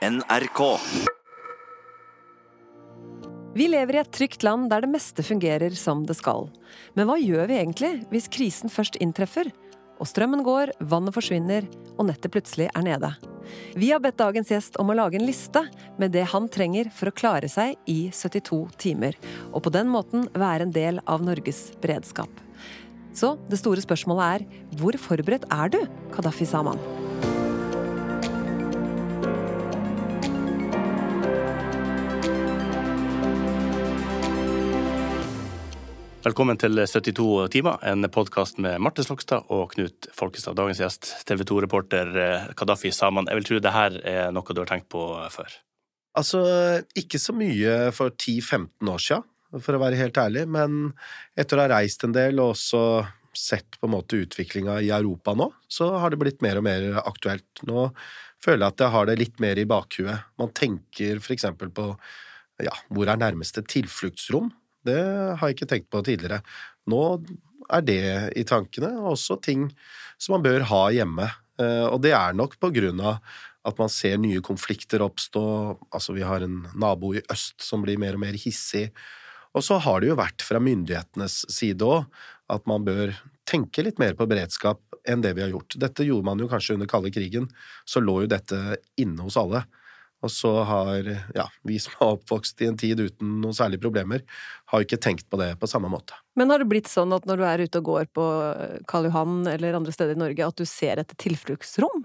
NRK. Vi lever i et trygt land der det meste fungerer som det skal. Men hva gjør vi egentlig hvis krisen først inntreffer? Og strømmen går, vannet forsvinner, og nettet plutselig er nede. Vi har bedt dagens gjest om å lage en liste med det han trenger for å klare seg i 72 timer, og på den måten være en del av Norges beredskap. Så det store spørsmålet er hvor forberedt er du, Kadafi Saman? Velkommen til 72 timer, en podkast med Marte Slokstad og Knut Folkestad. Dagens gjest, TV 2-reporter Kadafi Saman. Jeg vil tro det her er noe du har tenkt på før? Altså, ikke så mye for 10-15 år siden, for å være helt ærlig, men etter å ha reist en del og også sett på en måte utviklinga i Europa nå, så har det blitt mer og mer aktuelt. Nå føler jeg at jeg har det litt mer i bakhuet. Man tenker for eksempel på ja, hvor er nærmeste tilfluktsrom? Det har jeg ikke tenkt på tidligere. Nå er det i tankene, også ting som man bør ha hjemme. Eh, og det er nok på grunn av at man ser nye konflikter oppstå. Altså, vi har en nabo i øst som blir mer og mer hissig. Og så har det jo vært fra myndighetenes side òg at man bør tenke litt mer på beredskap enn det vi har gjort. Dette gjorde man jo kanskje under kalde krigen, så lå jo dette inne hos alle. Og så har ja, vi som er oppvokst i en tid uten noen særlige problemer, har ikke tenkt på det på samme måte. Men har det blitt sånn at når du er ute og går på Karl Johan eller andre steder i Norge, at du ser etter tilfluktsrom?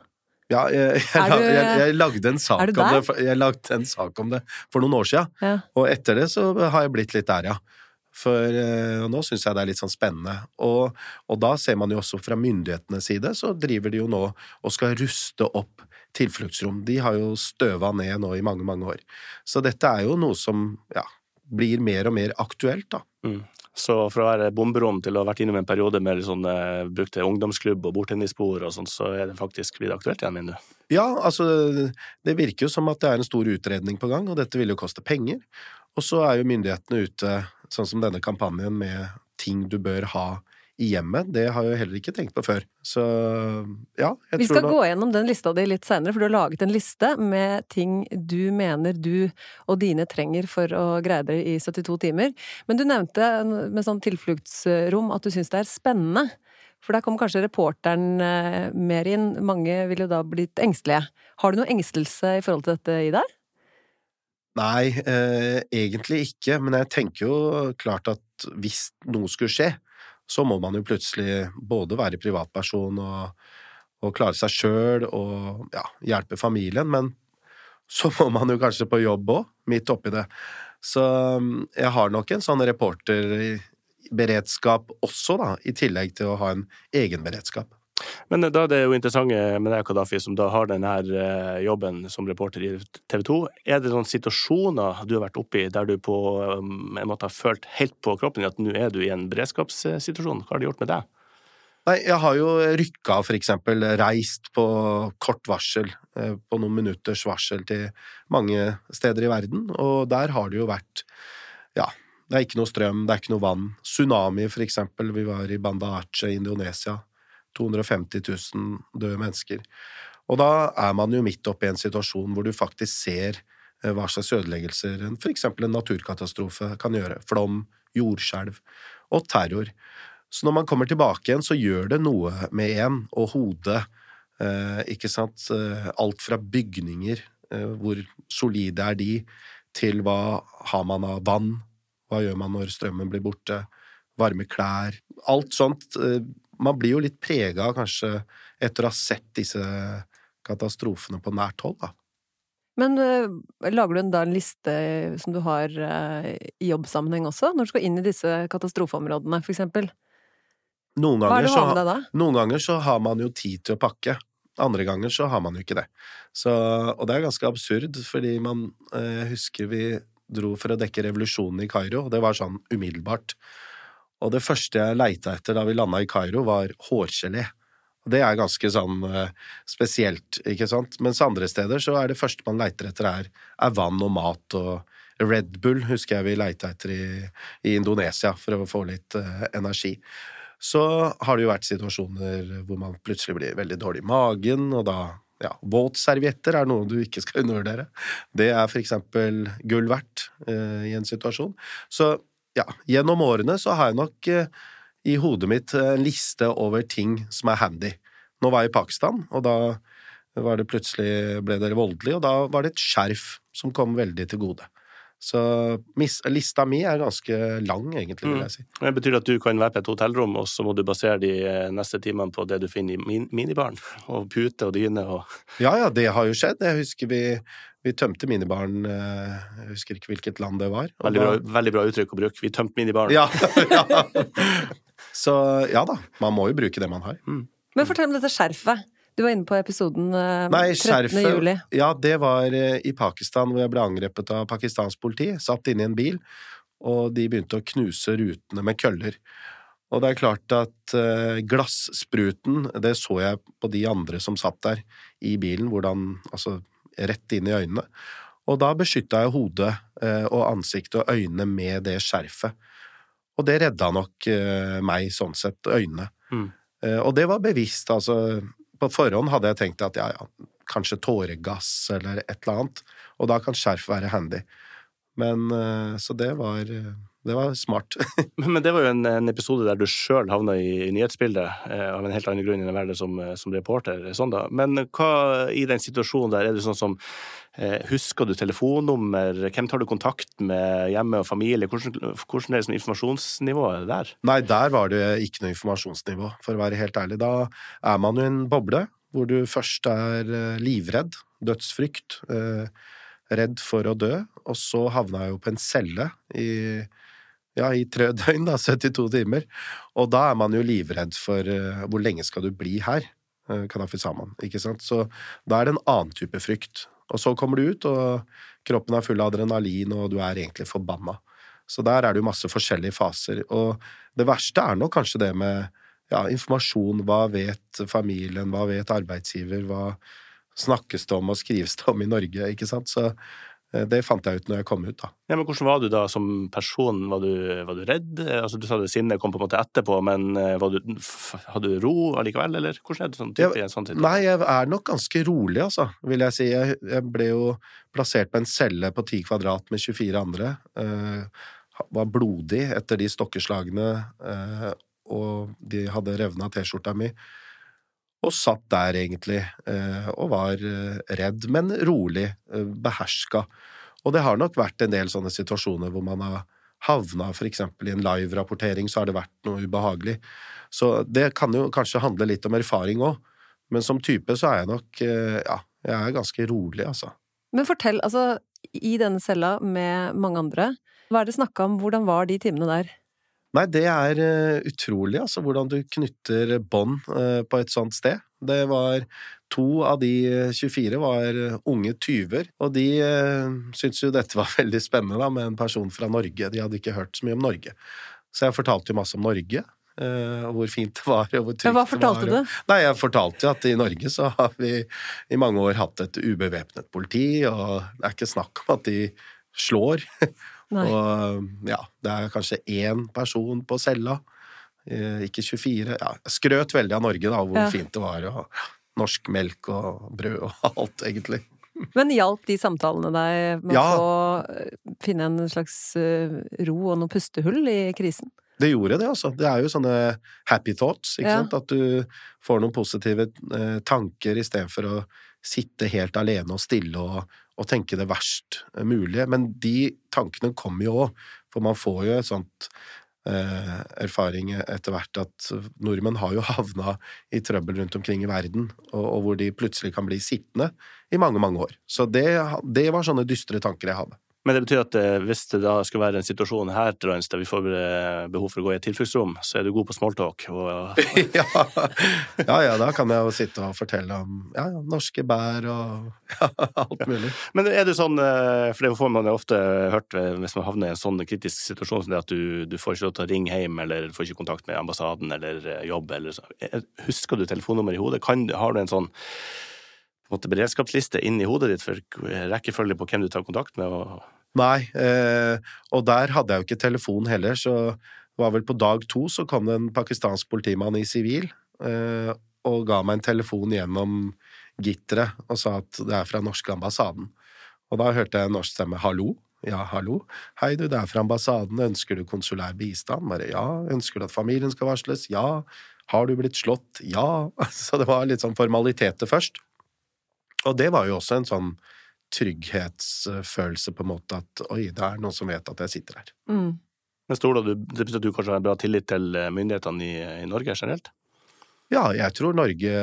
Ja, jeg, jeg, jeg, jeg lagde en sak om det, jeg lagde en sak om det for noen år siden, ja. og etter det så har jeg blitt litt der, ja. For uh, nå syns jeg det er litt sånn spennende. Og, og, da ser man jo også fra myndighetenes side, så driver de jo nå og skal ruste opp tilfluktsrom. De har jo støva ned nå i mange, mange år. Så dette er jo noe som ja, blir mer og mer aktuelt, da. Mm. Så fra å være bomberom til å ha vært innom en periode med sånn, eh, brukte ungdomsklubb og bordtennisbord og sånn, så er det faktisk blitt aktuelt igjen, mener du? Ja, altså det virker jo som at det er en stor utredning på gang, og dette vil jo koste penger. Og så er jo myndighetene ute, sånn som denne kampanjen med ting du bør ha i hjemmet. Det har jeg heller ikke tenkt på før. Så ja. Vi skal da... gå gjennom den lista di litt seinere, for du har laget en liste med ting du mener du og dine trenger for å greie dere i 72 timer. Men du nevnte med sånn tilfluktsrom at du syns det er spennende. For der kommer kanskje reporteren eh, mer inn. Mange vil jo da blitt engstelige. Har du noe engstelse i forhold til dette i deg? Nei, eh, egentlig ikke, men jeg tenker jo klart at hvis noe skulle skje, så må man jo plutselig både være privatperson og, og klare seg sjøl og ja, hjelpe familien, men så må man jo kanskje på jobb òg, midt oppi det. Så um, jeg har nok en sånn reporterberedskap også, da, i tillegg til å ha en egen beredskap. Men da er det jo interessant med deg, Kadafi, som da har denne eh, jobben som reporter i TV 2. Er det noen situasjoner du har vært oppe i der du på um, en måte har følt helt på kroppen at nå er du i en beredskapssituasjon? Hva har det gjort med deg? Nei, jeg har jo rykka, for eksempel, reist på kort varsel, eh, på noen minutters varsel til mange steder i verden, og der har det jo vært, ja, det er ikke noe strøm, det er ikke noe vann. Tsunami, for eksempel, vi var i Banda Aceh i Indonesia. 250 000 døde mennesker. Og da er man jo midt oppe i en situasjon hvor du faktisk ser eh, hva slags ødeleggelser eksempel en naturkatastrofe kan gjøre. Flom, jordskjelv og terror. Så når man kommer tilbake igjen, så gjør det noe med en og hodet. Eh, ikke sant? Eh, alt fra bygninger, hvor solide er de, til hva har man av vann, hva gjør man når strømmen blir borte, varme klær Alt sånt man blir jo litt prega, kanskje, etter å ha sett disse katastrofene på nært hold, da. Men uh, lager du da en liste som du har uh, i jobbsammenheng også, når du skal inn i disse katastrofeområdene, for eksempel? Noen ganger, så, noen ganger så har man jo tid til å pakke. Andre ganger så har man jo ikke det. Så, og det er ganske absurd, fordi man Jeg husker vi dro for å dekke revolusjonen i Kairo, og det var sånn umiddelbart. Og det første jeg leita etter da vi landa i Kairo, var hårgelé. Det er ganske sånn uh, spesielt, ikke sant? Mens andre steder så er det første man leiter etter, er, er vann og mat og Red Bull husker jeg vi leita etter i, i, Indonesia for å få litt uh, energi. Så har det jo vært situasjoner hvor man plutselig blir veldig dårlig i magen, og da ja, våtservietter er noe du ikke skal undervurdere. Det er for eksempel gull verdt uh, i en situasjon. Så ja, gjennom årene så har jeg nok eh, i hodet mitt en liste over ting som er handy. Nå var jeg i Pakistan, og da var det plutselig ble det voldelig, og da var det et skjerf som kom veldig til gode. Så lista mi er ganske lang, egentlig, vil jeg si. Mm. Det betyr at du kan være på et hotellrom, og så må du basere de eh, neste timene på det du finner i min minibaren? Og pute og dyne og Ja, ja, det har jo skjedd. Jeg husker vi, vi tømte minibaren eh, Jeg husker ikke hvilket land det var. Veldig bra, veldig bra, uttrykk å bruke. Vi tømte minibaren. Ja, ja. Så ja da, man må jo bruke det man har. Mm. Men fortell om dette skjerfet. Du var inne på episoden eh, Nei, 13. skjerfet, juli. Ja, det var eh, i Pakistan, hvor jeg ble angrepet av pakistansk politi. Satt inne i en bil, og de begynte å knuse rutene med køller. Og det er klart at glasspruten, det så jeg på de andre som satt der i bilen, hvordan Altså rett inn i øynene. Og da beskytta jeg hodet uh, og ansiktet og øynene med det skjerfet. Og det redda nok uh, meg, sånn sett, øynene. Mm. og det var bevisst, altså på forhånd hadde jeg tenkt at ja, ja, kanskje tåregass eller et eller annet, og da kan skjerf være handy. Men eh, Så det var, det var smart. Men det var jo en, en episode der du sjøl havna i, i nyhetsbildet, eh, av en helt annen grunn enn å være det som, som, reporter. Sånn da. Men hva i den situasjonen der, er det sånn som eh, Husker du telefonnummer? Hvem tar du kontakt med hjemme og familie? Hvordan, hvordan er det som informasjonsnivået der? Nei, der var det ikke noe informasjonsnivå, for å være helt ærlig. Da er man jo en boble hvor du først er eh, livredd, dødsfrykt. Eh, redd for å dø, og så havna jeg jo på en celle i ja, i tre døgn, da, 72 timer. Og da er man jo livredd for uh, hvor lenge skal du bli her, uh, Kadafi Saman, ikke sant. Så da er det en annen type frykt. Og så kommer du ut, og kroppen er full av adrenalin, og du er egentlig forbanna. Så der er det jo masse forskjellige faser. Og det verste er nok kanskje det med ja, informasjon. Hva vet familien, hva vet arbeidsgiver, hva snakkes det om og skrives det om i Norge, ikke sant. Så det fant jeg ut når jeg kom ut, da. Ja, men Hvordan var du da som person? Var du, var du redd? Altså, du sa det sinnet kom på en måte etterpå, men eh, du, hadde du ro allikevel, eller hvordan er det sånn type, en sånn type? Nei, jeg er nok ganske rolig, altså, vil jeg si. Jeg, jeg ble jo plassert på en celle på ti kvadrat med 24 andre. Uh, var blodig etter de stokkeslagene, uh, og de hadde revna T-skjorta mi og satt der, egentlig, eh, og var eh, redd, men rolig, eh, beherska. Og det har nok vært en del sånne situasjoner hvor man har havna eksempel i en live-rapportering, så har det vært noe ubehagelig. Så det kan jo kanskje handle litt om erfaring òg, men som type så er jeg nok ja, jeg er ganske rolig, altså. Men fortell, altså, i denne cella med mange andre, hva er det snakka om, hvordan var de timene der? Nei, det er uh, utrolig, altså, hvordan du knytter bånd uh, på et sånt sted. Det var To av de 24 var unge tyver, og de syntes jo dette var veldig spennende da, med en person fra Norge. De hadde ikke hørt så mye om Norge. Så jeg fortalte jo masse om Norge, og hvor fint det var, og hvor trygt det var. Hva fortalte du? Nei, jeg fortalte jo at i Norge så har vi i mange år hatt et ubevæpnet politi, og det er ikke snakk om at de slår. Nei. Og ja, det er kanskje én person på cella, eh, ikke 24. Ja, jeg skrøt veldig av Norge, da, hvor ja. fint det var, og norsk melk og brød og alt, egentlig. Men hjalp de samtalene deg med ja. å finne en slags eh, ro og noe pustehull i krisen? Det gjorde det, altså. Det er jo sånne happy thoughts, ikke ja. sant. At du får noen positive eh, tanker istedenfor å sitte helt alene og stille og, og tenke det verst mulige. Men de tankene kommer jo òg, for man får jo et sånt eh, erfaring etter hvert at nordmenn har jo havna i trøbbel rundt omkring i verden, og, og, hvor de plutselig kan bli sittende i mange, mange år. Så det, det var sånne dystre tanker jeg hadde. Men det betyr at eh, hvis det da skal være en situasjon her til lands der vi får eh, behov for å gå i et tilfluktsrom, så er du god på smalltalk? Og... ja. ja, ja, da kan jeg jo sitte og fortelle om ja, norske bær og ja, alt mulig. Men er det sånn, eh, for det får man jo ofte hørt hvis man havner i en sånn kritisk situasjon som det at du, du får ikke lov til å ringe hjem, eller får ikke kontakt med ambassaden eller jobb, eller så. Husker du telefonnummeret i hodet? Kan, har du en sånn måte, beredskapsliste inn i hodet ditt for rekkefølge på hvem du tar kontakt med? Og... Nei, eh, og der hadde jeg jo ikke telefon heller, så var vel på dag to så kom det en pakistansk politimann i sivil eh, og ga meg en telefon gjennom, gitteret og sa at det er fra norske ambassaden. Og da hørte jeg en norsk stemme 'hallo'. Ja, hallo. Hei, du, det er fra ambassaden. Ønsker du konsulær bistand? Bare ja. Ønsker du at familien skal varsles? Ja. Har du blitt slått? Ja. Så det var litt sånn formaliteter først. Og det var jo også en sånn trygghetsfølelse, på en måte, at oi, det er noen som vet at jeg sitter her. Mm. Men stoler du Det betyr at du kanskje har bra tillit til myndighetene i, i Norge generelt? Ja, jeg tror Norge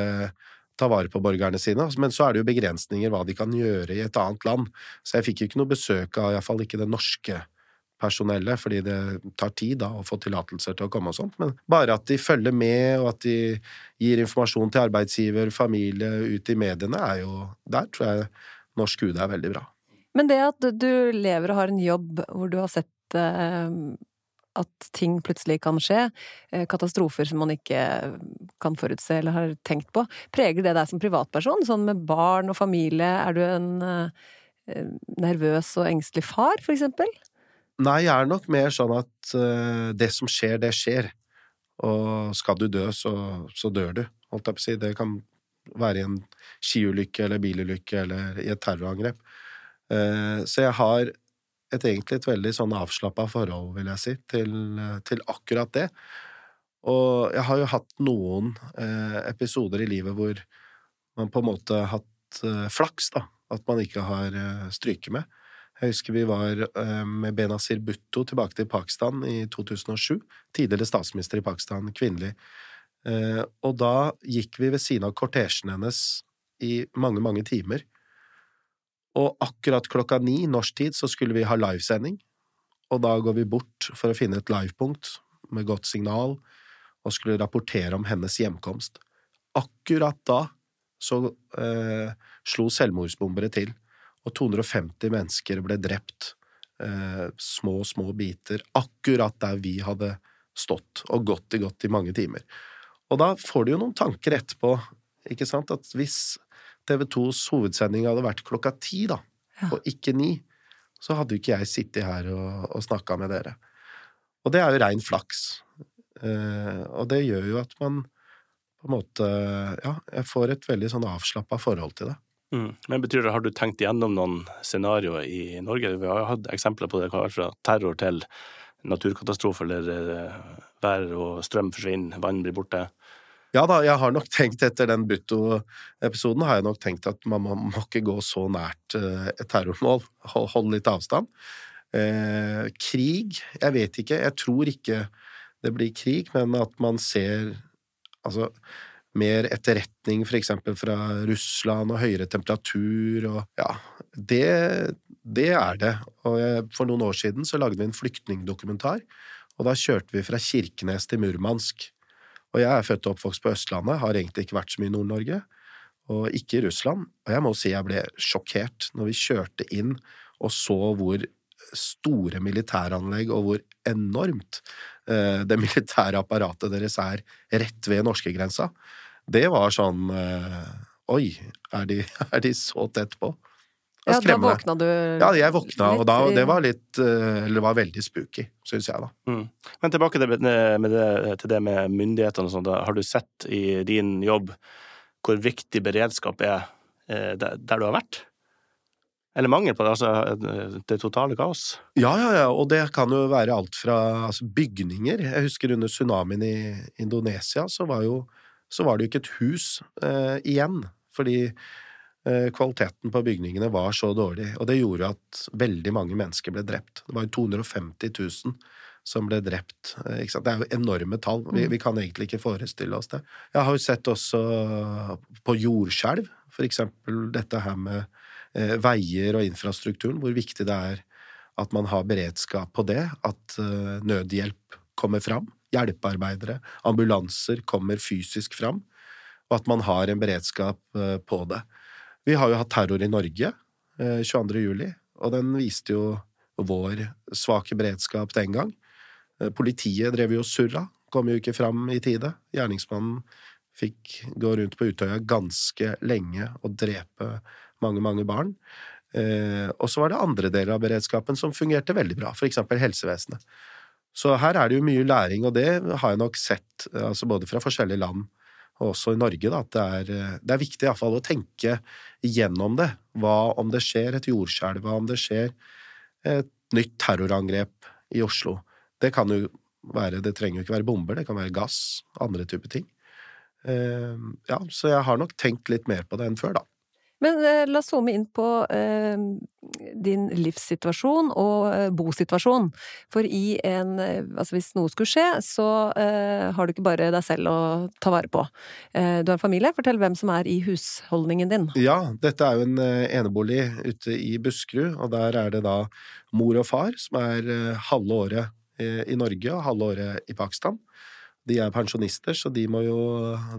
tar vare på borgerne sine, men så er det jo begrensninger hva de kan gjøre i et annet land. Så jeg fikk jo ikke noe besøk av iallfall ikke det norske personellet, fordi det tar tid da å få tillatelser til å komme og sånt, men bare at de følger med, og at de gir informasjon til arbeidsgiver, familie, ut i mediene, er jo Der tror jeg norsk UD er veldig bra. Men det at du lever og har en jobb hvor du har sett eh, at ting plutselig kan skje, eh, katastrofer som man ikke kan forutse eller har tenkt på, preger det deg som privatperson? Sånn med barn og familie, er du en eh, nervøs og engstelig far, for eksempel? Nei, jeg er nok mer sånn at uh, det som skjer, det skjer. Og skal du dø, så, så dør du, holdt jeg på å si. Det kan være i en skiulykke eller bilulykke eller i et terrorangrep. Uh, så jeg har et, egentlig et veldig sånn avslappa forhold, vil jeg si, til, til, akkurat det. Og jeg har jo hatt noen uh, episoder i livet hvor man på en måte har hatt flaks, da. At man ikke har stryket med. Jeg husker vi var eh, med Benazir Bhutto tilbake til Pakistan i 2007. Tidligere statsminister i Pakistan, kvinnelig. Eh, og da gikk vi ved siden av kortesjen hennes i mange, mange timer. Og akkurat klokka ni norsk tid så skulle vi ha livesending, og da går vi bort for å finne et livepunkt med godt signal og skulle rapportere om hennes hjemkomst. Akkurat da så eh, slo selvmordsbombere til og 250 mennesker ble drept. Eh, små, små biter. Akkurat der vi hadde stått og gått i godt i mange timer. Og da får du jo noen tanker etterpå, ikke sant, at hvis TV 2s hovedsending hadde vært klokka ti, da, ja. og ikke ni, så hadde jo ikke jeg sittet her og, og snakka med dere. Og det er jo rein flaks. Eh, og det gjør jo at man på en måte Ja, jeg får et veldig sånn avslappa forhold til det. Mm. Men betyr det, Har du tenkt igjennom noen scenarioer i Norge? Vi har hatt eksempler på det, fra terror til naturkatastrofer eller eh, vær og strøm forsvinner, vann blir borte. Ja da, jeg har nok tenkt etter den Butto-episoden har jeg nok tenkt at man må, må ikke gå så nært eh, et terrormål. holde hold litt avstand. Eh, krig? Jeg vet ikke. Jeg tror ikke det blir krig, men at man ser Altså mer etterretning eksempel fra Russland og høyere temperatur og ja, det, det er det. Og for noen år siden så lagde vi en flyktningdokumentar, og da kjørte vi fra Kirkenes til Murmansk. Og jeg er født og oppvokst på Østlandet, har egentlig ikke vært så mye i Nord-Norge, og ikke i Russland. Og jeg må si jeg ble sjokkert når vi kjørte inn og så hvor store militæranlegg og hvor enormt eh, det militære apparatet deres er rett ved norskegrensa det var sånn eh, Oi, er de, er de så tett på? Ja, da våkna du Ja, jeg våkna, og da, det var litt eh, Eller det var veldig spooky, syns jeg, da. Mm. Men tilbake til det, til det med myndighetene og sånn. Har du sett i din jobb hvor viktig beredskap er eh, der, du har vært? Eller mangel på det, altså det totale kaos? Ja, ja, ja, og det kan jo være alt fra altså, bygninger. Jeg husker under tsunamien i Indonesia, så var jo så var det jo ikke et hus eh, igjen, fordi eh, kvaliteten på bygningene var så dårlig, og det gjorde at veldig mange mennesker ble drept. Det var jo 250 000 som ble drept. Eh, det er jo enorme tall. Vi, vi, kan egentlig ikke forestille oss det. Jeg har jo sett også på jordskjelv, for eksempel dette her med eh, veier og infrastrukturen, hvor viktig det er at man har beredskap på det, at eh, nødhjelp kommer fram hjelpearbeidere, ambulanser kommer fysisk fram, og at man har en beredskap eh, på det. Vi har jo hatt terror i Norge 22. Eh, juli, og den viste jo vår svake beredskap den gang. Eh, politiet drev jo surra, kom jo ikke fram i tide. Gjerningsmannen fikk gå rundt på Utøya ganske lenge og drepe mange, mange barn. og så var det andre deler av beredskapen som fungerte veldig bra, eksempel helsevesenet. Så her er det jo mye læring, og det har jeg nok sett altså både fra forskjellige land og også i Norge, da, at det er, eh, det er viktig iallfall å tenke gjennom det. Hva om det skjer et jordskjelv? Hva om det skjer et nytt terrorangrep i Oslo? Det kan jo være Det trenger jo ikke være bomber, det kan være gass, andre typer ting. Eh, ja, så jeg har nok tenkt litt mer på det enn før, da. Men eh, la oss zoome inn på eh, din livssituasjon og eh, bosituasjon. For i en eh, Altså hvis noe skulle skje, så eh, har du ikke bare deg selv å ta vare på. Eh, du har en familie. Fortell hvem som er i husholdningen din. Ja, dette er jo en enebolig ute i Buskerud, og der er det da mor og far som er halve året i Norge og halve året i Pakistan. De er pensjonister, så de må jo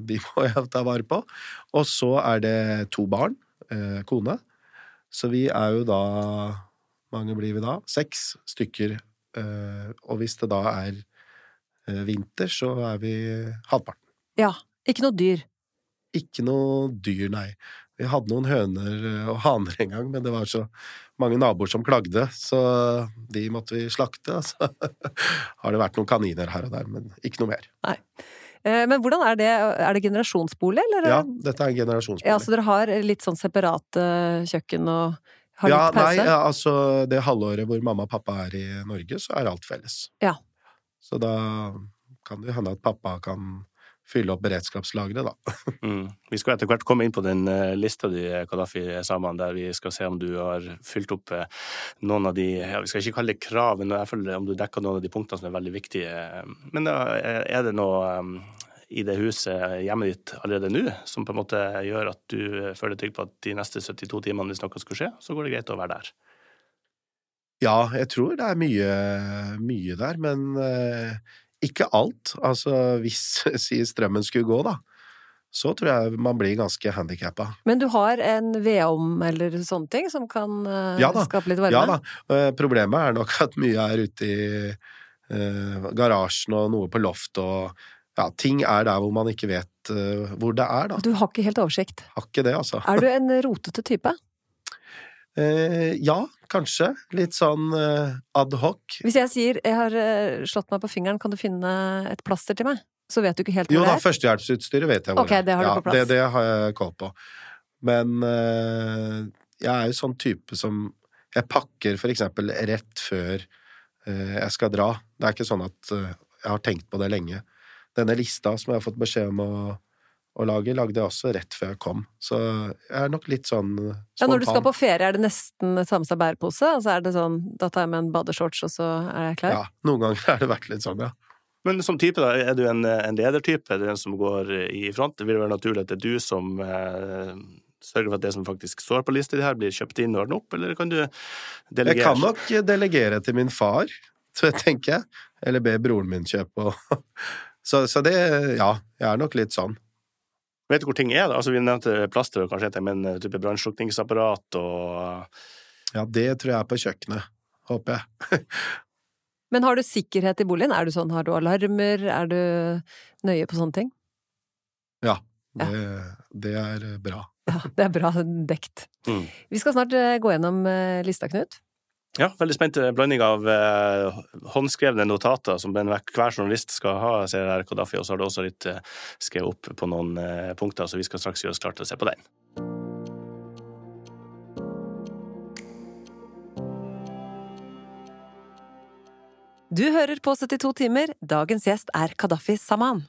de må jeg ta vare på. Og så er det to barn, eh, kone. Så vi er jo da mange blir vi da? Seks stykker. eh, Og hvis det da er eh, vinter, så er vi halvparten. Ja. Ikke noe dyr. Ikke noe dyr, nei. Vi hadde noen høner eh, og haner en gang, men det var så mange naboer som klagde, så de måtte vi slakte. Så har det vært noen kaniner her og der, men ikke noe mer. Eh, Men hvordan er det? Er det generasjonsbolig, eller? Ja, dette er en generasjonsbolig. Ja, så dere har litt sånn separate kjøkken og har Ja, litt pause? nei, ja, altså det halvåret hvor mamma og pappa er i Norge, så er alt felles. Ja. Så da kan det hende at pappa kan fylle opp beredskapslageret, da. Mm. Vi skal etter hvert komme inn på den eh, lista di, Kadafi Saman, der vi skal se om du har fylt opp eh, noen av de ja, Vi skal ikke kalle det krav, men jeg føler om du dekker noen av de punktene som er veldig viktige. Men da eh, er det noe eh, i det huset, hjemmet ditt, allerede nå, som på en måte gjør at du eh, føler trygg på at de neste 72 timene hvis noe skulle skje, så går det greit å være der. Ja, jeg tror det er mye, mye der, men eh, ikke alt. Altså, hvis si strømmen skulle gå, da, så tror jeg man blir ganske handikappa. Men du har en vedom eller sånne ting som kan eh, Ja skape litt varme? Ja da. Eh, Problemet er nok at mye er ute i uh, garasjen og noe på loft og ja, ting er der hvor man ikke vet uh, hvor det er, da. Du har ikke helt oversikt. Har ikke det, altså. Er du en rotete type? Eh, ja, kanskje. Litt sånn eh, ad hoc. Hvis jeg sier 'jeg har eh, slått meg på fingeren, kan du finne et plaster til meg', så vet du ikke helt hvor Jo da, det er? førstehjelpsutstyret vet jeg hvor Ok, det har du ja, på plass. Det, det har jeg koll på. Men eh, jeg er jo sånn type som Jeg pakker for eksempel rett før eh, jeg skal dra. Det er ikke sånn at eh, jeg har tenkt på det lenge. Denne lista som jeg har fått beskjed om å, å laget lagde jeg også rett før jeg kom. Så jeg er nok litt sånn eh, spontan. Ja, når du skal på ferie, er det nesten ta med seg bærepose? Altså er det sånn, da tar jeg med en badeshorts, og så er jeg klar? Ja, noen ganger har det vært litt sånn, ja. Men som type, da, er du en, en ledertype? Er du en som går i front? Det vil være naturlig at det er du som eh, sørger for at det som faktisk står på lista di her, blir kjøpt inn og ordnet opp, eller kan du delegere? Jeg kan nok delegere til min far, så tenker jeg. Eller be broren min kjøpe og så, så det Ja, jeg er nok litt sånn. Vet du hvor ting er? da? Altså, vi nevnte plaster kanskje men type brannslukningsapparat og Ja, det tror jeg er på kjøkkenet. Håper jeg. Men har du sikkerhet i boligen? Er du sånn, har du alarmer? Er du nøye på sånne ting? Ja. Ja. Det, det er bra. Ja, det er bra dekt. Mm. Vi skal snart eh, gå gjennom eh, lista, Knut. Ja, veldig spent blanding av eh, håndskrevne notater som hver journalist skal ha, ser jeg Kadafi, og så har du også litt eh, skrevet opp på noen eh, punkter, så vi skal straks gjøre oss klare til å se på den. Du hører på 72 timer. Dagens gjest er Kadafi Saman.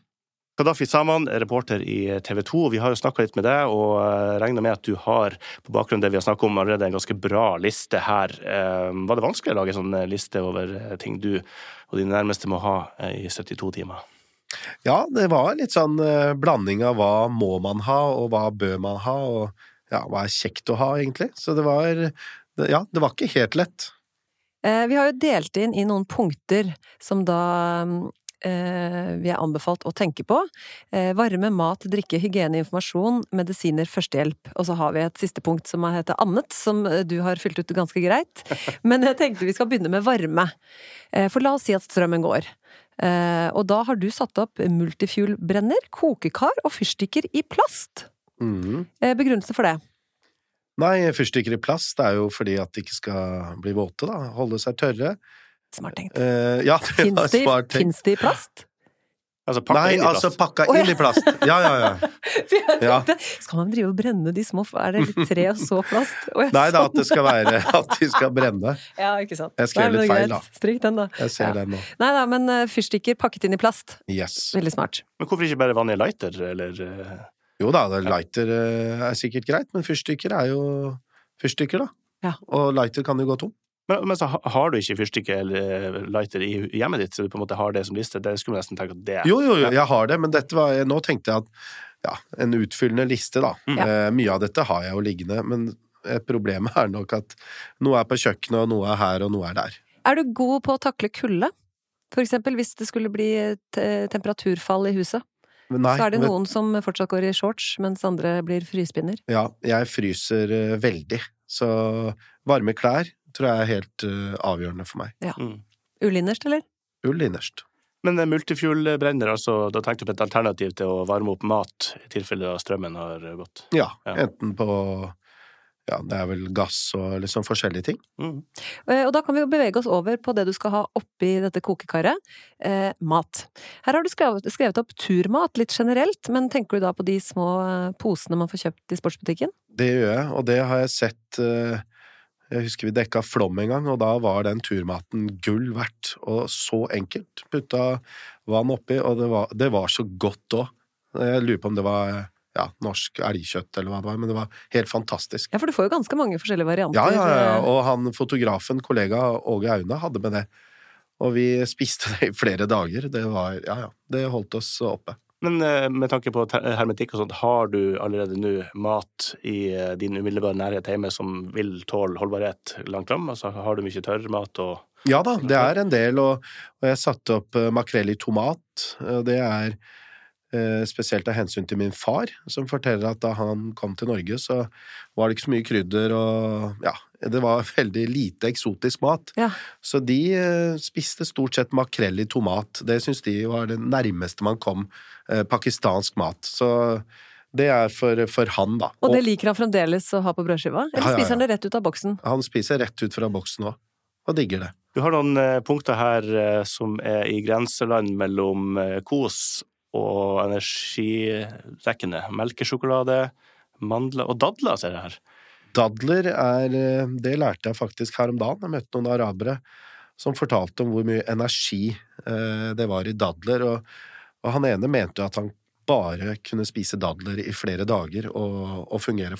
Kadafi Saman, reporter i TV 2. Vi har jo snakka litt med deg, og eh, regner med at du har på bakgrunn av det vi har snakket om, allerede en ganske bra liste her. Eh, Var det vanskelig å lage en sånn liste over eh, ting du og dine nærmeste må ha eh, i 72 timer? Ja, det var litt sånn eh, blanding av hva må man ha, og hva bør man ha, og ja, hva er kjekt å ha, egentlig. Så det var Ja, det var ikke helt lett. Eh, Vi har jo delt inn i noen punkter som da eh, vi er anbefalt å tenke på. Eh, varme, mat, drikke, hygiene, informasjon, medisiner, førstehjelp. Og så har vi et siste punkt som heter annet, som eh, du har fylt ut ganske greit. Men jeg tenkte vi skal begynne med varme. Eh, for la oss si at strømmen går. Eh, og da har du satt opp multifuel-brenner, kokekar og fyrstikker i plast. Mm. Eh, begrunnelse for det? Nei, fyrstikker i plast er jo fordi at de ikke skal bli våte, da. Holde seg tørre. Smart tenkt. Uh, ja, det Fins var smart tenkt. det i plast? Altså pakka Nei, inn i altså plast. pakka inn i plast. Ja, ja, ja. Ja. Skal man drive og brenne de små Er det litt tre og så plast? Jeg Nei da, at det skal være at de skal brenne. Ja, ikke sant. Jeg skrev Nei, litt feil, da. Stryk den, da. Jeg ser Ja. den nå. Nei da, men eh, fyrstikker pakket inn i plast. Yes. Veldig smart. Men hvorfor ikke bare vanlig lighter, eller eh, Jo da, lighter er sikkert greit, men fyrstikker er jo fyrstikker, da. Ja. Og lighter kan jo gå tom. Men, men så har du ikke fyrstikke eller eh, lighter i hjemmet ditt, så du på en måte har det som liste? Det skulle man nesten tenke at det er Jo, jo, jo, jeg har det, men dette var, nå tenkte jeg at ja, en utfyllende liste, da. Mm. Eh, mye av dette har jeg jo liggende, men eh, problemet er nok at noe er på kjøkkenet, og noe er her, og noe er der. Er du god på å takle kulde? For eksempel hvis det skulle bli et temperaturfall i huset. Nei, så er det men- noen som fortsatt går i shorts, mens andre blir frysepinner. Ja, jeg fryser eh, veldig, så varme klær tror jeg er helt uh, avgjørende for meg. mm. Ulinnerst, eller? Ull innerst. Men eh, multifuel-brenner, altså, da tenkte du på et alternativ til å varme opp mat i tilfelle da strømmen har gått? Ja, Ja. enten på ja, det er vel gass og liksom forskjellige ting. Mm. Eh, Og da kan vi jo bevege oss over på det du skal ha oppi dette kokekaret. Eh, mat. Her har du skrevet, skrevet opp turmat litt generelt, men tenker du da på de små eh, posene man får kjøpt i sportsbutikken? Det gjør jeg, og det har jeg sett eh, Jeg husker vi dekka Flom en gang, og da var den turmaten gull verdt. Og så enkelt. Putta vann oppi, og det var, det var så godt òg. Jeg lurer på om det var ja, norsk elgkjøtt eller hva det var, men det var helt fantastisk. Ja, for du får jo ganske mange forskjellige varianter. Ja, ja, ja, og han fotografen, kollega Åge Aune, hadde med det. Og vi spiste det i flere dager. Det var Ja, ja. Det holdt oss oppe. Men eh, med tanke på hermetikk og sånt, har du allerede nå mat i eh, din umiddelbare nærhet hjemme som vil tåle holdbarhet langt fram? Altså, har du mye tørrmat og Ja da, det er en del, og, og jeg satte opp eh, makrell i tomat. Det er spesielt av hensyn til min far, som forteller at da han kom til Norge, så var det ikke så mye krydder, og ja, det var veldig lite eksotisk mat. Ja. Så de eh, spiste stort sett makrell i tomat. Det syns de var det nærmeste man kom eh, pakistansk mat. Så det er for, for han, da. Og det liker han fremdeles å ha på brødskiva? Eller Ja, ja, ja. spiser han det rett ut av boksen? han spiser rett ut fra boksen òg, og digger det. Du har noen eh, punkter her eh, som er i grenseland mellom eh, kos og energidekkende Melkesjokolade, mandler og dadler, ser jeg her. Dadler er eh, Det lærte jeg faktisk her om dagen. Jeg møtte noen arabere som fortalte om hvor mye energi eh, det var i dadler, og, og han ene mente jo at han bare kunne spise dadler i flere dager og, og fungere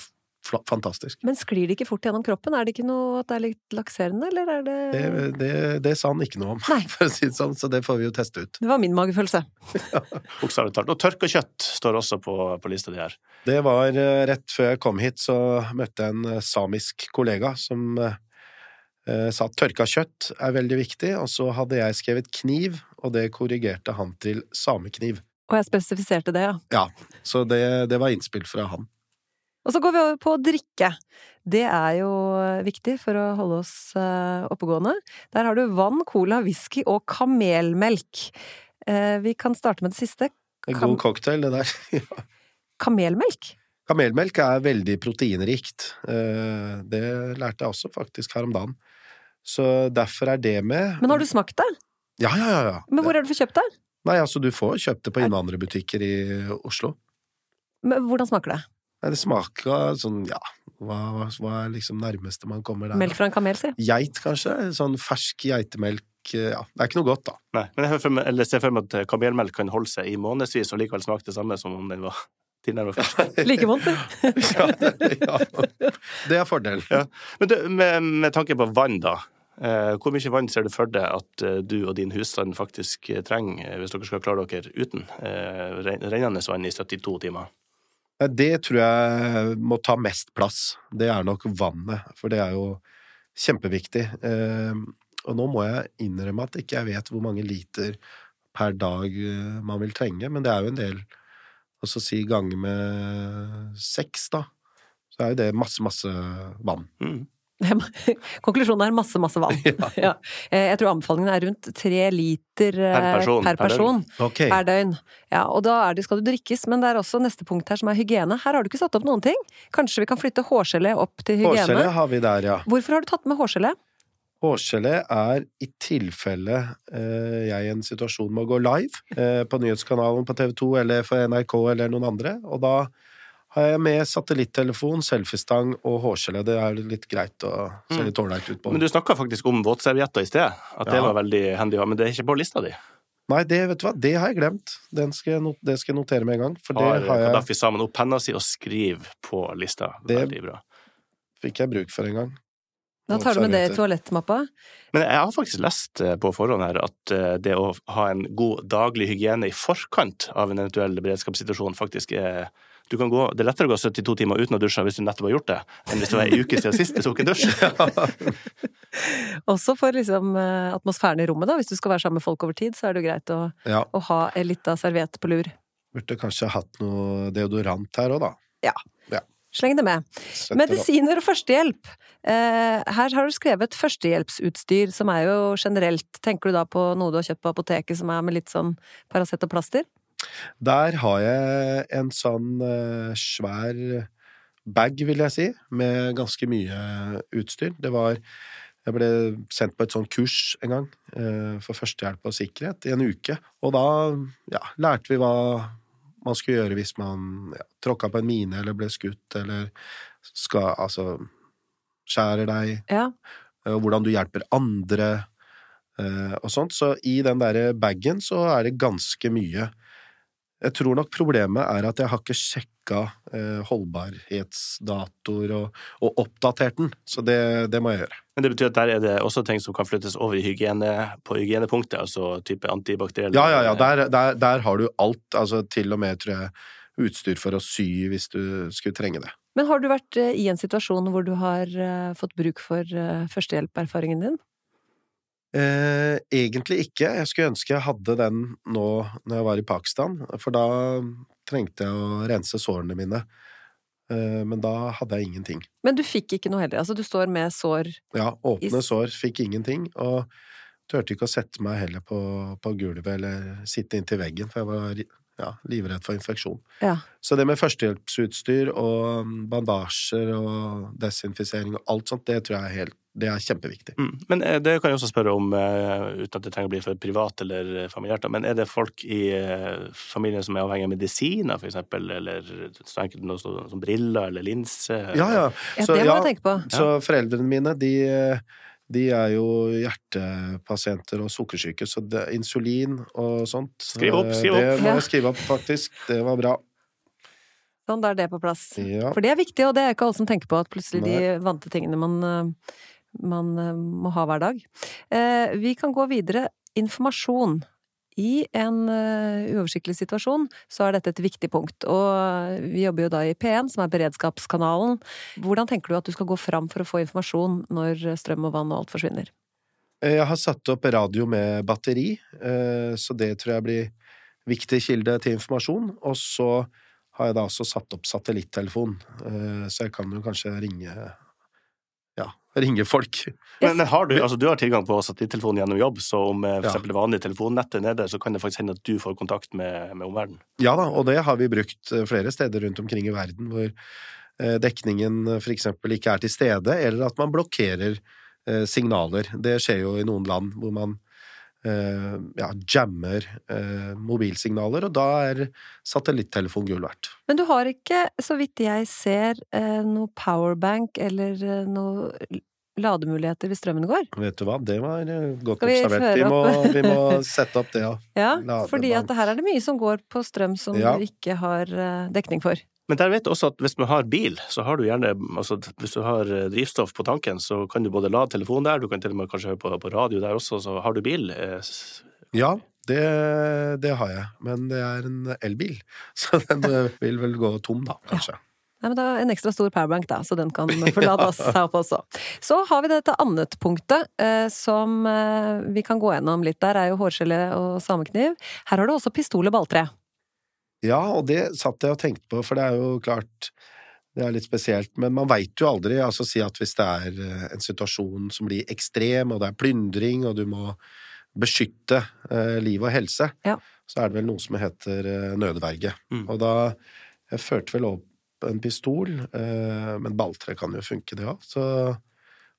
fantastisk. Men sklir det ikke fort gjennom kroppen? Er det ikke noe at det er litt lakserende, eller er det Det, det, det sa han ikke noe om, Nei. for å si det sånn, så det får vi jo teste ut. Det var min magefølelse. Bokstavelig talt. Og tørka kjøtt står også på, på lista di her. Det var eh, rett før jeg kom hit, så møtte jeg en eh, samisk kollega som eh, sa at tørka kjøtt er veldig viktig, og så hadde jeg skrevet kniv, og det korrigerte han til samekniv. Og jeg spesifiserte det, ja. Ja, så det, det var innspill fra han. Og så går vi over på å drikke. Det er jo viktig for å holde oss eh, oppegående. Der har du vann, cola, whisky og kamelmelk. Eh, Vi kan starte med det siste. En god cocktail, det der. Ja. Kamelmelk. Kamelmelk er veldig proteinrikt. Eh, Det lærte jeg også faktisk her om dagen. Så derfor er det med. Men har du smakt det? Ja, ja, ja. ja. Men hvor har du fått kjøpt det? Nei, altså, du får kjøpt det på innvandrerbutikker i Oslo. Men Hvordan smaker det? Nei, det smaker sånn, ja Hva, hva, er liksom nærmeste man kommer der? Melk fra en kamel, si. Geit, kanskje? Sånn fersk geitemelk. eh, Ja, det er ikke noe godt, da. Nei, men jeg ser for meg at kamelmelk kan holde seg i månedsvis og likevel smake det samme som om den var tilnærmet fersk. Like vondt, det. ja, det, ja. det er fordelen. Ja. Men du, med, med tanke på vann, da. Eh, hvor mye vann ser du for deg at eh, du og din husstand faktisk eh, trenger eh, hvis dere skal klare dere uten eh, ren- rennende vann i 72 timer? Det tror jeg må ta mest plass. Det er nok vannet, for det er jo kjempeviktig. Eh, og nå må jeg innrømme at ikke jeg vet hvor mange liter per dag eh, man vil trenge, men det er jo en del. Og så si ganger med seks, da. Så er jo det masse, masse vann. Mm. Konklusjonen er masse, masse vann. Ja. Ja. Jeg tror anbefalingen er rundt tre liter eh, Per person, per per døgn. Okay. per døgn. Ja, og da er det, skal du drikkes, men det er også neste punkt her som er hygiene. Her har du ikke satt opp noen ting. Kanskje vi kan flytte hårgelé opp til hygiene? Hårgelé har vi der, ja. Hvorfor har du tatt med hårgelé? Hårgelé er i tilfelle eh, jeg i en situasjon må gå live eh, på nyhetskanalen på TV 2 eller for NRK eller noen andre, og da har jeg med satellittelefon, selfiestang og hårgelé. Det er litt greit å se litt ålreit ut på. Men du snakka faktisk om våtservietter i sted, at det var veldig handy å ha, men det er ikke på lista di. Nei, det vet du hva, det har jeg glemt. Den skal jeg, not det skal jeg notere med en gang, for det Har har jeg, Kadafi sammen opp penna si og skriv på lista. Det- Veldig bra. fikk jeg bruk for en gang. Da tar du med det i toalettmappa. Men jeg har faktisk lest eh, på forhånd her at eh, det å ha en god daglig hygiene i forkant av en eventuell beredskapssituasjon faktisk er du kan gå, Det er lettere å gå 72 timer uten å dusje hvis du nettopp har gjort det, enn hvis det var ei uke siden sist du tok en dusj. Også for liksom eh, atmosfæren i rommet, da. Hvis du skal være sammen med folk over tid, så er det jo greit å, Ja, å ha ei lita serviett på lur. burde kanskje hatt noe deodorant her òg, da. Ja, Sleng det med. Medisiner og førstehjelp. Eh, her har du skrevet førstehjelpsutstyr, som er jo generelt. Tenker du da på noe du har kjøpt på apoteket som er med litt sånn Paracet og plaster? Der har jeg en sånn eh, svær bag, vil jeg si, med ganske mye utstyr. Det var Jeg ble sendt på et sånt kurs en gang eh, for førstehjelp og sikkerhet i en uke. Og da ja, lærte vi hva man skulle gjøre hvis man ja, tråkka på en mine eller ble skutt eller skal Altså skjærer deg, Ja. eh, hvordan du hjelper andre og sånt. Så i den derre bagen så er det ganske mye. Jeg tror nok problemet er at jeg har ikke sjekka eh, holdbarhetsdatoer og, og oppdatert den, så det, det må jeg gjøre. Men det betyr at der er det også ting som kan flyttes over i hygiene, på hygienepunktet, altså type antibakteriell Ja, ja, ja, der, der, der har du alt, altså til og med, tror jeg, utstyr for å sy hvis du skulle trenge det. Men har du vært eh, i en situasjon hvor du har eh, fått bruk for eh, førstehjelperfaringen din? Eh, egentlig ikke. Jeg skulle ønske jeg hadde den nå når jeg var i Pakistan, for da trengte jeg å rense sårene mine. Eh, men da hadde jeg ingenting. Men du fikk ikke noe heller? Altså, du står med sår Ja, åpne sår, fikk ingenting, og turte ikke å sette meg heller på, på gulvet eller sitte inntil veggen, for jeg var ja, livredd for infeksjon. Ja. Så det med førstehjelpsutstyr og bandasjer og desinfisering og alt sånt, det tror jeg er, helt, det er kjempeviktig. Mm. Men eh, det kan jeg også spørre om, eh, uten at det trenger å bli for privat eller eh, familiært, men er det folk i familien som er avhengig av medisiner, for eksempel, eller så enkelt noe som briller eller linser? Ja, ja. Ja, det må ja, jeg tenke på. Så foreldrene mine, de, de er jo hjertepasienter og sukkersyke, så det, insulin og sånt Skriv opp, skriv opp. Det må jeg skrive opp, faktisk. Det var bra. Sånn, da er det på plass. Ja. For det er viktig, og det er ikke alle som tenker på at plutselig de vante tingene man, eh, man eh, må ha hver dag. Eh, Vi kan gå videre. Informasjon. I en eh, uoversiktlig situasjon så er dette et viktig punkt, og vi jobber jo da i P1, som er beredskapskanalen. Hvordan tenker du at du skal gå fram for å få informasjon når strøm og vann og alt forsvinner? Jeg har satt opp radio med batteri, eh, så det tror jeg blir viktig kilde til informasjon. Og så har jeg da også satt opp satellittelefon, eh, så jeg kan jo kanskje ringe ringe folk. Men, men har du, altså, du har tilgang på satellittelefonen gjennom jobb, så om eh, for Ja. det vanlige telefonnettet er nede, så kan det faktisk hende at du får kontakt med, med omverdenen. Ja da, og det har vi brukt eh, flere steder rundt omkring i verden, hvor eh, dekningen eksempel ikke er til stede, eller at man blokkerer signaler. Det skjer jo i noen land hvor man ja, jammer eh, mobilsignaler, og da er satellittelefon gull verdt. Men du har ikke, så vidt jeg ser, eh, noe powerbank eller eh, noe lademuligheter hvis strømmen går. Vet du hva, det var eh, godt Skal vi observert. Vi må, vi må sette opp det, ja. Ja, fordi at her er det mye som går på strøm som Ja. du ikke har eh, dekning for. Men der vet du også at hvis man har bil, så har du gjerne altså Hvis du har eh, drivstoff på tanken, så kan du både lade telefonen der, du kan til og med kanskje høre på, på radio der også, så har du bil. eh, Ja, det, det har jeg, men det er en elbil, så den eh, vil vel gå tom da, kanskje. Nei, men da En ekstra stor powerbank, da, så den kan forlade lade oss her opp også. Så har vi dette annet punktet, eh, som eh, vi kan gå gjennom litt. Der er jo hårgelé og samekniv. Her har du også pistol og balltre. Ja, og det satt jeg og tenkte på, for det er jo klart det er litt spesielt, men man veit jo aldri. Altså si at hvis det er eh, en situasjon som blir ekstrem, og det er plyndring, og du må beskytte eh, liv og helse, Ja. så er det vel noe som heter eh, nødverge. Mm. Og da Jeg førte vel opp en pistol, eh, men balltre kan jo funke, det òg. Så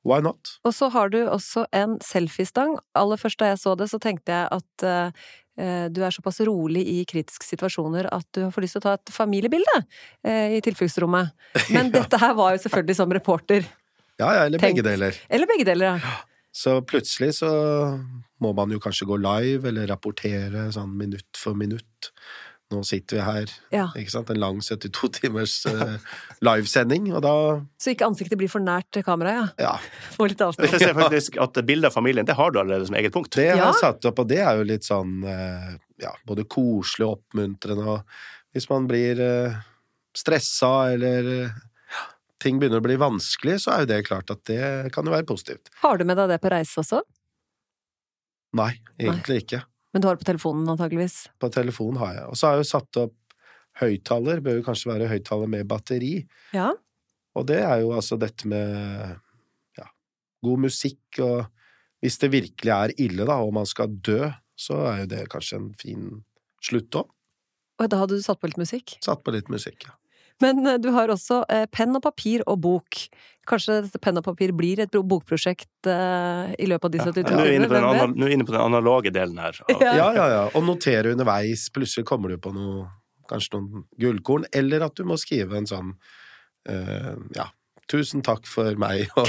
why not? Og så har du også en selfiestang. Aller først da jeg så det, så tenkte jeg at uh, du er såpass rolig i kritiske situasjoner at du får lyst til å ta et familiebilde eh, i tilfluktsrommet. Men dette her var jo selvfølgelig som reporter. Ja, ja, eller Tenkt. begge deler. Eller begge deler, ja. Så plutselig så må man jo kanskje gå live, eller rapportere sånn minutt for minutt. Nå sitter vi her, ja. ikke sant, en lang 72 timers uh, livesending, og da, Så ikke ansiktet blir for nært kameraet, ja. ja, Få litt Jeg ser faktisk at bildet av familien, det har du allerede som eget punkt. det har Ja. jeg satt opp, og det er jo litt sånn, uh, ja, både koselig og oppmuntrende, og hvis man blir uh, stressa, eller eh, ting begynner å bli vanskelig, så er jo det klart at det kan jo være positivt. Har du med deg det på reise også? Nei, egentlig ikke. Men du har det på telefonen antageligvis? På telefonen har jeg. Og så har jeg jo satt opp høyttaler, bør jo kanskje være høyttaler med batteri. Ja. Og det er jo altså dette med ja, god musikk, og hvis det virkelig er ille, da, og man skal dø, så er jo det kanskje en fin slutt òg. Og da hadde du satt på litt musikk? Satt på litt musikk, ja. Men eh, du har også eh, penn og papir og bok. Kanskje dette penn og papir blir et bokprosjekt eh, i løpet av de Ja. 72 Nå er vi inne timene? på den Hvem anal- vet? nå er vi inne på den analoge delen her. Ja. Ja, ja, ja. Og notere underveis. Plutselig kommer du på noe, kanskje noen gullkorn, eller at du må skrive en sånn eh, ja, tusen takk for meg, og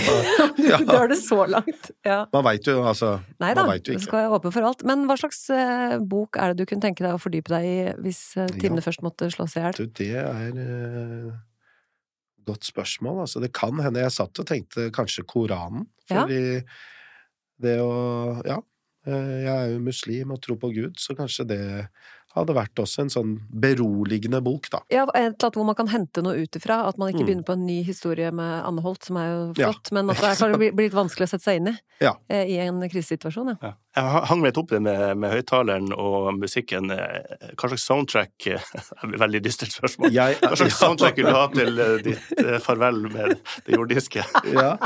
Du Ja. drar det så langt. Ja. Man veit jo, altså Nei da, du skal være åpen for alt. Men hva slags eh, bok er det du kunne tenke deg å fordype deg i hvis eh, timene først måtte slås i hjel? Du, det er eh, godt spørsmål. Altså, det kan hende jeg satt og tenkte kanskje Koranen, Ja. fordi det å Ja, eh, jeg er jo muslim og tror på Gud, så kanskje det hadde vært også en sånn beroligende bok, da. Ja, et eller annet hvor man kan hente noe ut ifra. At man ikke Mm. begynner på en ny historie med Anne Holt, som er jo Ja. flott, men at det kan bli bli litt vanskelig å sette seg inn i Ja. eh, i en krisesituasjon. Ja. Ja. Jeg ha- hang litt opp det med, med høyttaleren og musikken. Eh, Hva slags soundtrack eh, Veldig dystert spørsmål. Jeg, Hva slags soundtrack vil du ha til ditt farvel med det jordiske? ja.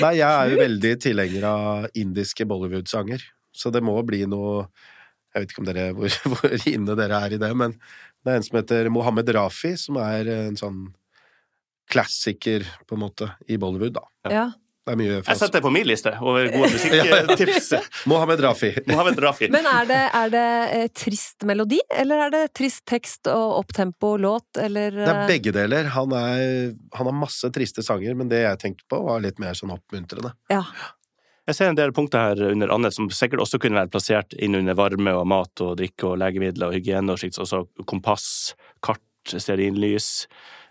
Nei, jeg er jo veldig tilhenger av indiske Bollywood-sanger, så det må bli noe Jeg vet ikke om dere, hvor, hvor inne dere er i det, men det er en som heter Mohammed Rafi, som er en sånn klassiker, på en måte, i Bollywood, da. Ja. Det er mye Jeg setter det på min liste over gode musikktips. Mohammed Rafi. Mohammed Rafi. Men er det, er det eh, trist melodi, eller er det trist tekst og opptempo låt, eller Det er eh, begge deler. Han, er, han har masse triste sanger, men det jeg tenkte på, var litt mer sånn oppmuntrende. Ja. Jeg ser en del punkter her under Anne som sikkert også kunne vært plassert inn under varme og mat og drikke og legemidler og hygiene og slikt. Altså kompass, kart, stearinlys,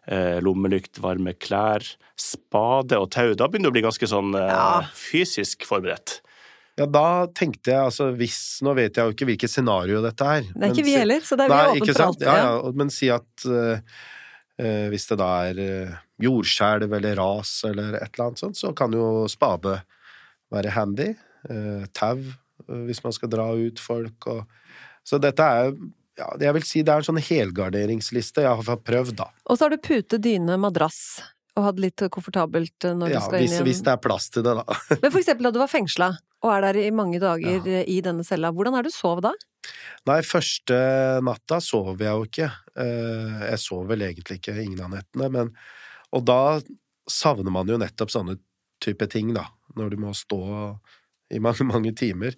eh, lommelykt, varme klær, spade og tau. Da begynner du å bli ganske sånn eh, Ja. fysisk forberedt. Ja, da tenkte jeg altså hvis Nå vet jeg jo ikke hvilket scenario dette er. Det er men ikke vi heller, så det er vi Nei, åpne for alt. Ja, ja, men si at eh, eh, hvis det da er uh, jordskjelv eller ras eller et eller annet sånt, så kan jo spade være handy. Uh, tau, eh, hvis man skal dra ut folk og Så dette er ja, jeg vil si det er en sånn helgarderingsliste jeg har prøvd, da. Og så har du pute, dyne, madrass. Og hatt litt komfortabelt eh, når Ja, du skal hvis, inn i en hvis det er plass til det, da. Men for eksempel da du var fengsla, og er der i mange dager ja. i denne cella, hvordan er det du sov da? Nei, første natta sov jeg jo ikke. Eh, Jeg sov vel egentlig ikke ingen av nettene, men Og da savner man jo nettopp sånne type ting, da. Når du må stå i mange, mange timer.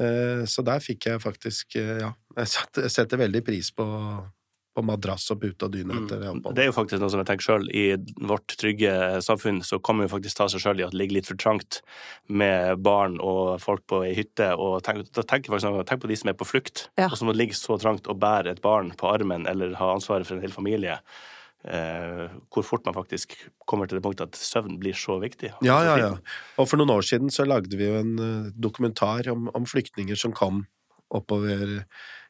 Eh, Så der fikk jeg faktisk eh, Ja, jeg setter, veldig pris på, på madrass og pute og dyne etter det Mm. oppholdet. Det er jo faktisk noe som jeg tenker sjøl. I vårt trygge samfunn så kan man jo faktisk ta seg sjøl i at det ligger litt for trangt med barn og folk på ei hytte. Og tenk, da tenker jeg faktisk, tenk på de som er på flukt, Ja. og som ligger ligge så trangt og bære et barn på armen eller ha ansvaret for en hel familie. Eh, hvor fort man faktisk kommer til det punktet at søvn blir så viktig. Ja, ja, ja. Og for noen år siden så lagde vi jo en eh, dokumentar om, om flyktninger som kom oppover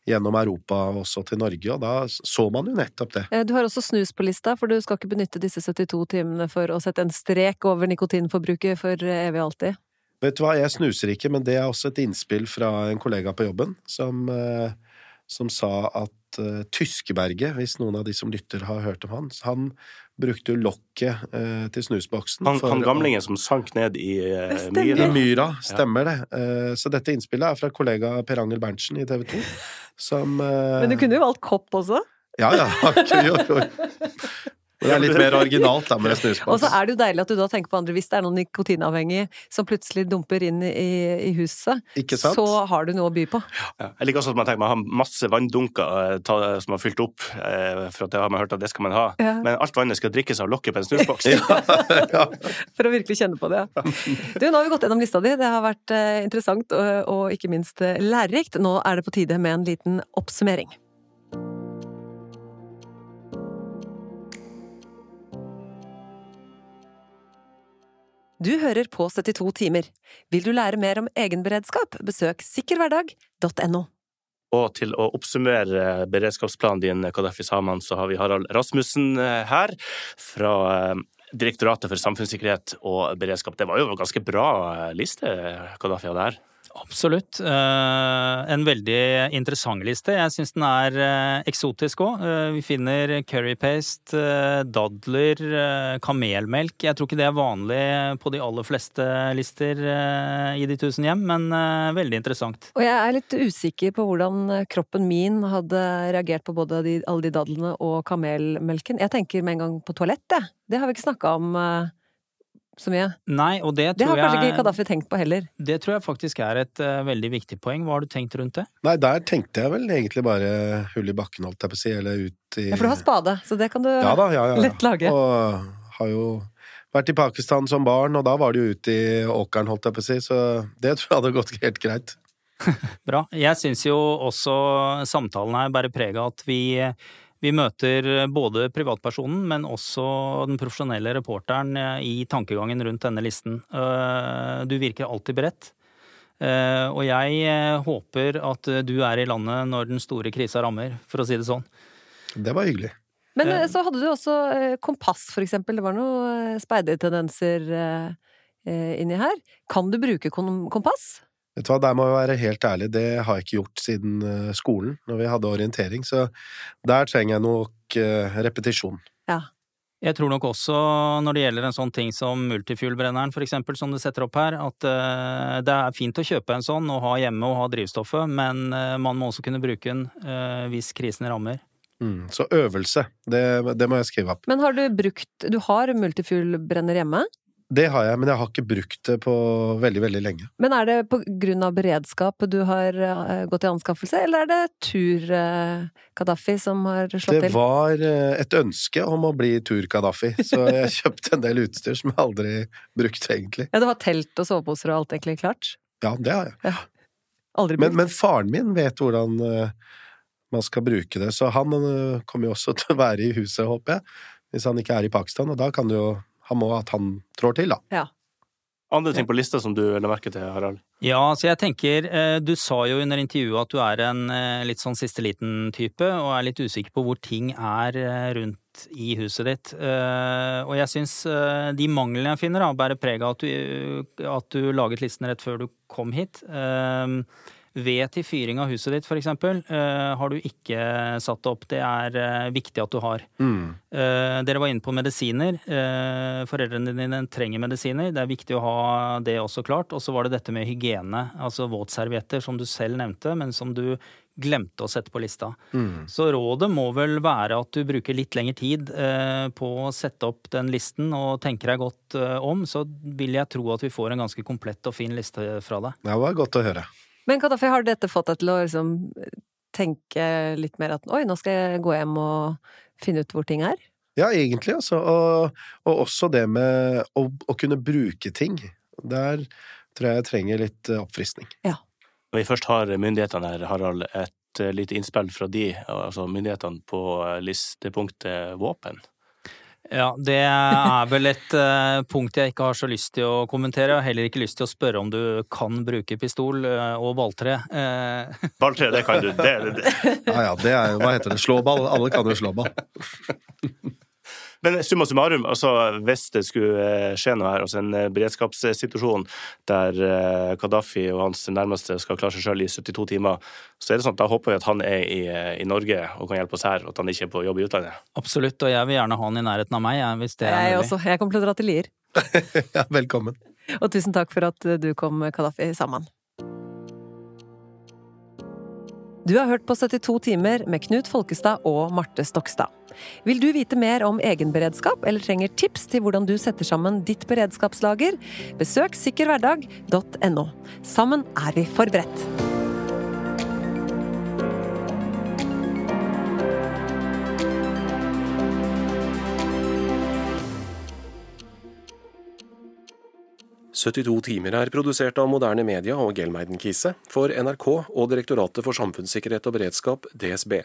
gjennom Europa og også til Norge, og da så man jo nettopp det. Eh, Du har også snus på lista, for du skal ikke benytte disse 72 timene for å sette en strek over nikotinforbruket for evig og alltid. Vet du hva, jeg snuser ikke, men det er også et innspill fra en kollega på jobben som, eh, som sa at uh, Tyskeberget, hvis noen av de som lytter har hørt om han, han brukte jo lokket uh, til snusboksen. Han, for han gamlingen som sank ned i uh, myra? I myra. stemmer stemmer det. Så dette innspillet er fra kollega Per Angel Berntsen i TV 2, som Men du kunne jo valgt kopp også. Ja, ja. Jo, jo. Det er litt mer originalt da med Og så er det jo deilig at du da tenker på andre. Hvis det er noen nikotinavhengige som plutselig dumper inn i, i huset, Ikke sant? så har du noe å by på. Ja. Jeg liker også at man tenker man har masse vanndunker eh, ta, som har fylt opp, eh, for at det har man hørt at det skal man ha. Ja. Men alt vannet skal drikkes av lokket på en snusboks. ja. For å virkelig kjenne på det. ja. Du, nå har vi gått gjennom lista di. Det har vært eh, interessant og, og ikke minst lærerikt. Nå er det på tide med en liten oppsummering. Du hører på 72 timer. Vil du lære mer om egenberedskap, besøk sikkerhverdag.no. Og til å oppsummere beredskapsplanen din, Kadafi Saman, så har vi Harald Rasmussen eh, her fra eh, Direktoratet for samfunnssikkerhet og beredskap. Det var jo en ganske bra eh, liste Kadafi hadde her. Absolutt. Eh, en veldig interessant liste. Jeg syns den er eh, eksotisk òg. vi finner currypaste, eh, dadler, eh, kamelmelk. Jeg tror ikke det er vanlig på de aller fleste lister eh, i De tusen hjem, men eh, veldig interessant. Og jeg er litt usikker på hvordan eh, kroppen min hadde reagert på både de, alle de dadlene og kamelmelken. Jeg tenker med en gang på toalett, jeg. Det har vi ikke snakka om eh, så mye. Nei, og det Det har kanskje jeg ikke Kadafi tenkt på heller. Det tror jeg faktisk er et uh, veldig viktig poeng. Hva har du tenkt rundt det? Nei, der tenkte jeg vel egentlig bare hull i bakken, holdt jeg på å si, eller ut i Ja, for du har spade, så det kan du Ja da, ja, ja. ja. lett lage. Og har jo vært i Pakistan som barn, og da var det jo ute i åkeren, holdt jeg på å si, så det tror jeg hadde gått helt greit. Bra. Jeg syns jo også samtalen her bærer preg av at vi, vi møter både privatpersonen, men også den profesjonelle reporteren eh, i tankegangen rundt denne listen. Eh, Du virker alltid beredt. Eh, Og jeg eh, håper at du er i landet når den store krisa rammer, for å si det sånn. Det var hyggelig. Men Eh. eh, så hadde du også eh, kompass, for eksempel. Det var noen speidertendenser eh, eh, inni her. Kan du bruke kom kompass? Vet du hva, der må jeg være helt ærlig, det har jeg ikke gjort siden eh, skolen, når vi hadde orientering, så der trenger jeg nok eh, repetisjon. Ja. Jeg tror nok også når det gjelder en sånn ting som multifuel-brenneren for eksempel, som du setter opp her, at eh, det er fint å kjøpe en sånn og ha hjemme og ha drivstoffet, men man må også kunne bruke den eh, hvis krisen rammer. Mm. Så øvelse, det, det må jeg skrive opp. Men har du brukt Du har multifuel-brenner hjemme? Det har jeg, men jeg har ikke brukt det på veldig, veldig lenge. Men er det på grunn av beredskap du har eh, gått i anskaffelse, eller er det tur-Kadafi som har slått Det til? var eh, et ønske om å bli tur-Kadafi, så jeg kjøpte en del utstyr som jeg aldri brukte, egentlig. Ja, du har telt og soveposer og alt egentlig klart? Ja, det har jeg. Aldri Men, brukt? men faren min vet hvordan eh, man skal bruke det, så han eh, kommer jo også til å være i huset, håper jeg, hvis han ikke er i Pakistan, og da kan du jo Han må at han trår til, da. Andre ting på lista som du la merke til, Harald? Ja, så jeg tenker eh, Du sa jo under intervjuet at du er en eh, litt sånn siste liten-type, og er litt usikker på hvor ting er eh, rundt i huset ditt. Eh, Og jeg syns de manglene jeg finner, da, bærer preg av at du, at du laget listen rett før du kom hit. Ved til fyring av huset ditt, for eksempel, eh, har du ikke satt opp. Det er uh, viktig at du har. Mm. Uh, dere var inne på medisiner. Uh, foreldrene dine trenger medisiner. Det er viktig å ha det også klart. Og så var det dette med hygiene, altså våtservietter, som du selv nevnte, men som du glemte å sette på lista. Mm. Så rådet må vel være at du bruker litt lengre tid eh, på å sette opp den listen og tenker deg godt eh, om, så vil jeg tro at vi får en ganske komplett og fin liste fra deg. Det var godt å høre. Men Kadafi, har dette fått deg til å liksom tenke litt mer at oi, nå skal jeg gå hjem og finne ut hvor ting er? Ja, egentlig, altså. Og, og også det med å, å kunne bruke ting. Der tror jeg jeg trenger litt oppfriskning. Ja. Når vi først har myndighetene her, Harald, et eh, lite innspill fra de, altså myndighetene på eh, listepunktet våpen. Ja, det er vel et uh, punkt jeg ikke har så lyst til å kommentere. Jeg har heller ikke lyst til å spørre om du kan bruke pistol uh, og balltre. Uh. Balltre, det kan du. Det, det. Ja ja, det er jo Hva heter det? Slåball? Alle kan jo slåball. Men summa summarum, altså hvis det skulle eh, skje noe her, altså en eh, beredskapssituasjon der Kadafi Gaddafi og hans nærmeste skal klare seg sjøl i 72 timer, så er det sånn at da håper vi at han er i, eh, i Norge og kan hjelpe oss her, og at han ikke er på jobb i utlandet. absolutt, og jeg vil gjerne ha han i nærheten av meg, hvis det er Jeg mulig. også. Jeg kommer til å dra til Lier. Ja, velkommen. Og tusen takk for at du kom, Kadafi, sammen. Du har hørt på 72 timer med Knut Folkestad og Marte Stokstad. Vil du vite mer om egenberedskap eller trenger tips til hvordan du setter sammen ditt beredskapslager? Besøk sikkerhverdag.no. Sammen er vi forberedt. «72 timer er produsert av Moderne Media og Gelmeiden Kise for NRK og Direktoratet for samfunnssikkerhet og beredskap, DSB.